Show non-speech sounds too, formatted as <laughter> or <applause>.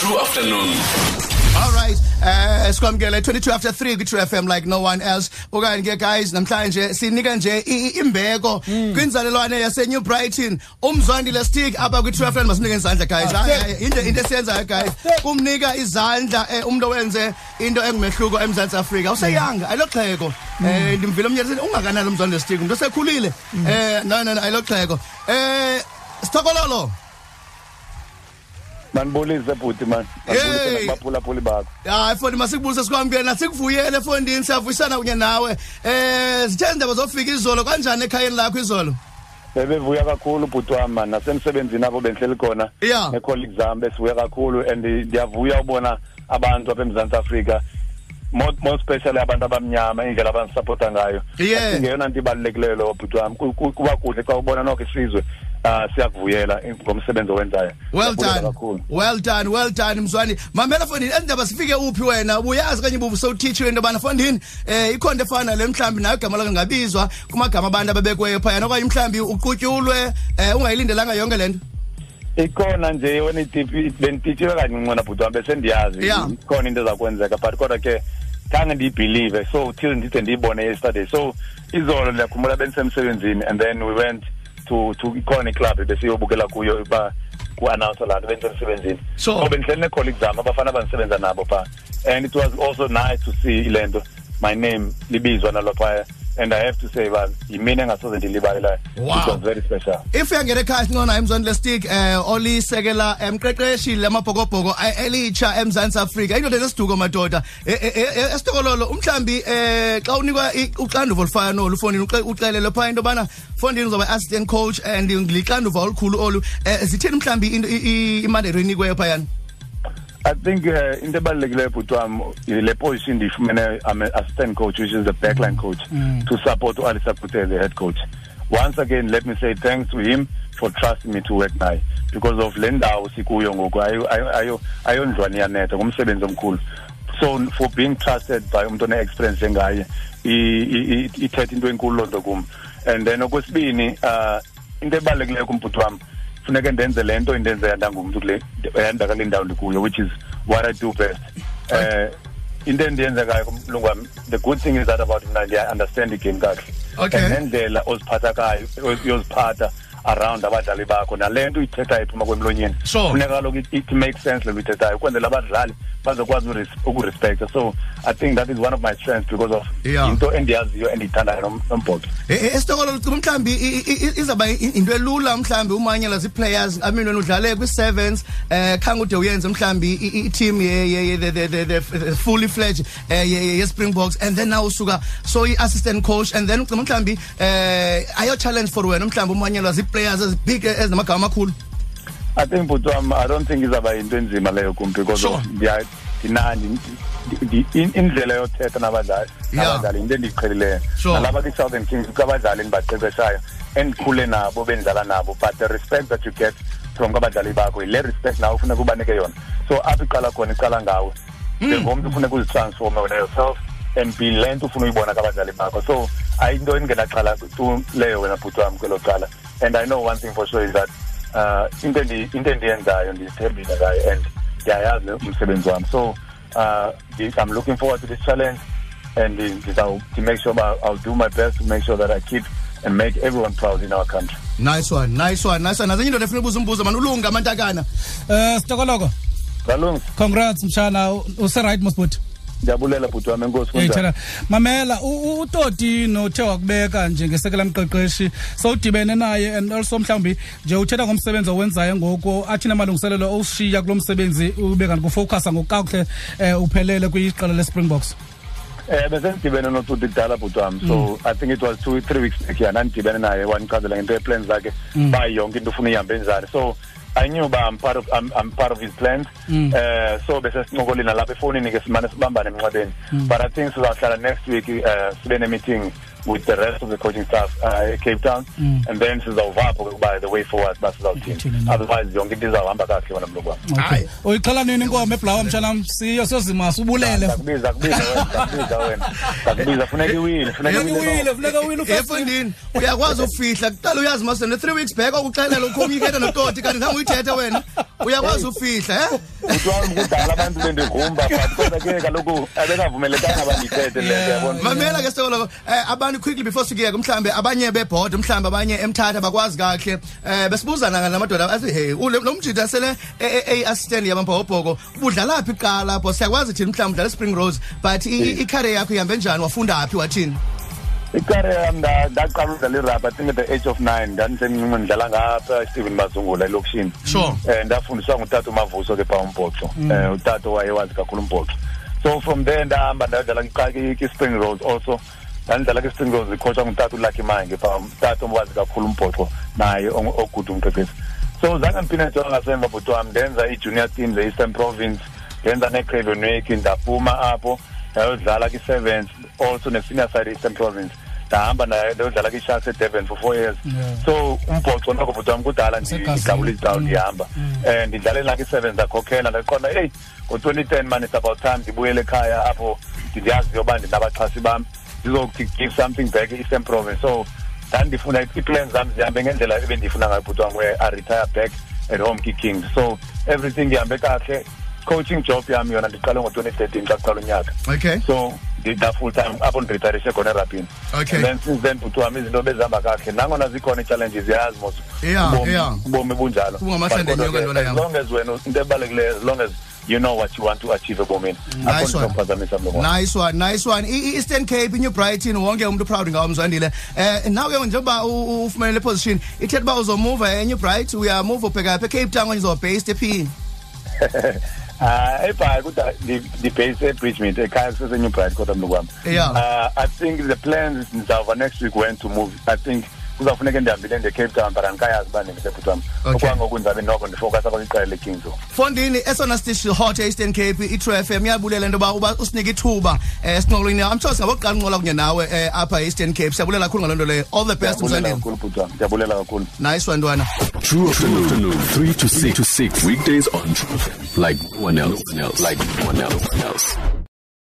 True afternoon. All right. Eh sikwamkele 22 after 3 ku True FM like no one else. Okanye ke guys namhlanje sinika nje i- i- imbeko kwinzalelwane yase New Brighton. Umzwandile stick apha ku True FM masinike izandla guys. Hayi, hayi, Into into esiyenzayo guys. Kumnika izandla eh, umuntu owenze into engumehluko eMzantsi Afrika. Useyanga ayiloxheko. Eh ndimvile umnyaliseni ungakanani umzwandile stick. Umuntu osekhulile. Eh no no no ayiloxheko. Eh Stokololo. Manibulise bhuti man. Hey. manibulise nakubaphulaphuli bakho. Hayi foni masikubulise sikwamkele nasikuvuyele efondini siyavuyisana kunye nawe. Eh zithe ndaba zofika izolo kanjani ekhayeni lakho izolo? Bebevuya kakhulu bhuti wami man. Nasemsebenzini apho bendihleli khona Yeah. nee-colleagues zami besivuya kakhulu and ndiyavuya ubona abantu apha emzantsi afrika more especially abantu abamnyama indlela abanisapota ngayo. Yeah. Ngeyona nto ibalulekileyo lo bhuti wami Ku- ku- kuba kuhle xa ubona noko isizwe um siyakuvuyela ngomsebenzi owenzayo. Well done. well done well done mzwani. Mamela fondini endaba sifike uphi wena? Ubuyazi kanye bubu sowutitshiwe into yobana fondini eh ikhona efana le mhlawumbi nayo igama lakho ngabizwa kumagama abantu ababekweyo phayana okanye mhlawumbi uqutyulwe eh ungayilindelanga yonke le nto? Ikhona nje wena itipi bendititshiwe kancinci wena bhuti wam besendiyazi. Yeah. ikhona into ezakwenzeka but kodwa ke khange ndiyibhilive so till ndide ndiyibone yesterday. So izolo ndiyakhumbula bendisemsebenzini and then we went to to ikhona iclub besiyobukela kuyo uba ku-announce laa nto bendisemsebenzini. So- oh, so bendihleli nee-colleagues zam abafana abandisebenza nabo phaa and it was also nice to see ile nto my name libizwa nalophaya and i have to say uba yimini engasoze ndilibalelayo. Wow. it was very special. If uyangena ekhaya sincona emzwandile stick eh olisekela emqeqeshi lamabhokobhoko eh, elitsha emzantsi afrika. Indoda enesiduko madoda. Eh, eh, eh, esitokololo umhlambi eh xa unikwa uxanduva olufana nolu fondini uxe- uxelele phaa into yobana fondini uzoba assistant coach and lixanduva olukhulu olu. Eh zithini mhlambi into- i- i- imandate enikweyo phayana I think uh, into ebalulekileyo bhuti wam le position ndiyifumene I'm an assistant coach which is the backline coach to support uAlisa Kute the head coach. Once again let me say thanks to him for trusting me to work naye because of le ndawo sikuyo ngoku ayo- ayo- ayo- ayondlwane ngumsebenzi omkhulu. So for being trusted by umuntu one-experience engaye i- i- i- ithetha into enkulu loo nto kum. And then okwesibini uh into ebalulekileyo kumbhuti wam funeke ndenze le nto indenzeka ndangumntu kule ndakale ndawo ndikuyo which is what i do best uh into endiyenzekayo kumlungu wam the good thing is that about mna ndiya-understand igame kakuhle Okay. and nendlela oziphatha kayo yoziphatha around abadlali bakho. Nale nto uyithethayo iphuma kwemlonyeni funeka kaloku it, it makes sense le nto uyithethayo ukwenzela abadlali bazokwazi ukurespekta so i think that is one of my strengths because of into endiyaziyo endiyithandayo nom- nombhoxo. Eh, eh, esitokolo ucima mhlambi i- i- i- izawuba i- into elula mhlambi umanyela zii-players i mean wena udlale kwi-sevens eh khange ude uyenze mhlambi i- i- i-team fully fledged ye- ye- ye-springboks and then now usuka so i-assistant coach and then ucima mhlambi eh ayo-challenge for wena mhlambi umanyelwa zii-players ezibig ezinamagama amakhulu I think bhuti wam I don't think izawuba yinto enzima leyo kum because Sure. of ndiya- ndina- ndi- ndi- in- indlela yothetha nabadlali Yeah. nabadlali yinto endiyiqhelileyo. Nalapha kwi-southern kings kukho abadlali endibaqeqeshayo endikhule nabo bendidlala nabo but the respect that you get from kwabadlali bakho yile respect nawe ufuneka ubanike yona. So apho iqala khona iqala ngawe. Njengomntu ufuneka uzitransforme wena yourself and be le nto ufuna uyibona kwabadlali bakho. So ayinto engenaxhala tu leyo wena bhuti wam kwelo cala. And i know one thing for sure is that uh into endi- into endiyenzayo ndizithembile ngayo and ndiyayazi umsebenzi wami so uh i'm looking forward to this challenge and ndizawu- to make sure uba i'll do my best to make sure that i keep and make everyone proud in our country. Nice one nice one nice one. Nazenye indoda efuna ubuza umbuzo mani ulunga amantakana Eh Stokoloko kalungi congrats mshana. Use right mosbut ndiyabulela bhuti wami enkosi kunjani Yeyithela mamela u- u- utoti nothe wakubeka njengesekela mqeqeshi sowudibene naye and also mhlawumbi nje uthetha ngomsebenzi owenzayo ngoku athi namalungiselelo owushiya kulo msebenzi ube kanti kufocusa ngokukakuhle um uphelele kwiqela le-springboks. Eh besendidibene notuti kudala bhuti wami. So i think it was two three weeks back yeah ndandidibene naye wandichazela ngento yeplans zakhe uba yonke into ufuna ihambe njani so i knew uba i'm part of i'm, I'm part of his plans. Eh so bese sincokolile nalapha efowunini ke simane sibambane emnxebeni but i think sizawuhlala next week uh, sibe ne-meeting with the rest of the coaching staff uh, Cape Town and then sizawuva apho ke ukuba the way forward uba sizawuthini Uthini na? otherwise yonke into izawuhamba kakuhle wena mlungu wami Hayi. uyixhela nini inkomo ebhlawa mtshanam siyo siyozimasa ubulele ndakubiza kubiza wena ndakubiza wena. Ndakubiza funeka iwile funeka funeka iwile uwile funeka uwile ufirst efundini uyakwazi ufihla kuqala uyazi masene three weeks back okuxelela ucommunicate nototi kanti zange uyithethe wena uyakwazi ufihla eh? Kuthiwa kudala abantu bendigrumba but kodwa ke kaloku abengavumelekanga bandithethe le nto yabona? Mamela ke sekolo eh abantu quickly before sikuyeke mhlambe abanye bebhoda mhlambe abanye emthatha bakwazi kahle. Eh besibuzana namadoda athi hey ule- lo mjida sele ey assistant yabambhobhoko ubudlalaphi iqala lapho siyakwazi thina mhlambe udlala spring rose but i- i- i-career yakho ihambe njani? Wafunda phi wathini? Ikare yam nda- ndaqala udlala irabha i think at the age of nine ndandisemncinci ndidlala ngapha stephen mazungula elokishini. Sure. um ndafundiswa ngutata umavuso ke phaa umbhoxo um utata wayewazi kakhulu umbhoxo so from there ndahamba ndayodlala kwi- kwi- kwi-spring rose also. Ndandidlala kwi-spring rose ikhotshwa ngutata ulucky mange phaa utata owazi kakhulu umbhoxo naye ong- ogude umqeqesi so zange ndiphinde ndijonga ngasemva bhuti wam ndenza ii-junior teams e-eastern province ndenza necraven week ndaphuma apho. Ndayodlala kwi-sevens also ne-senior side e-eastern province. Ndahamba ndayo- ndayodlala kwi-sharks edurban for four years. Yeah. so umbhoxo noko bhuti wam kudala Segazini. ndigabula izitawu Mm. ndihamba um ndidlale nakwi seven ndakhokhela ndaqonda eyi ngo-twenty ten man it's about time ndibuyele ekhaya apho ndiyazi yoba ndinabaxhasi bam ndizokuthi give something back e-eastern province. So ndandifuna ii-plans zam zihambe ngendlela ebendiyifuna ngayo bhuti wam where i retire back at home kikings. So everything ihambe kahle. Coaching job yam yona ndiqale ngo-twenty thirteen xa kuqala unyaka. Okay. So ndida full time apho ndiritarishe khona erabhini. Okay. and then since then bhuti wami izinto bezihamba kakhule nangona zikhona ii-challenges yazi mos ubomi- bunjalo. But kodwa nyoka ke, ntwana yam. as long as wena into ebalulekileyo as long as you know what you want to achieve ebomini Nice one. nice one nice one. I-eastern cape inew brighton wonke umuntu proud ngawo mzwandile eh nawe ke njengoba u- u- ufumene le position ithetha uba uzomuva enew bright uyamuva ubheka phi ecape town okanye ephini <laughs> Ah, ebhayi kodwa ndi- ndibhase ebridgemead ekhaya kusesenew bright kodwa wam Yeah. Ah, i think the plans ndizawuva next week when to move i think kuzawufuneka ndihambile nde-cape town but andikayazi uba ndingisebhuti wam. Okwangoku ndizawube noko ndifowukasa kwiqela lekinzo fondini esona stishi hot e-eastern cape i-true f m iyabulela into yoba uba usinike ithuba um sinqolweni i'm sure singabokuqala unqola kunye nawe um apha e-eastern cape. Siyabulela kakhulu ngaloo nto leyo. All the best ndiyabulela mzwandile kakhulu bhuti wam ndiyabulela kakhulu. Nice one ntwana. True afternoon, 3 to 6 to 6 weekdays on True FM. Like no one else, like no one else.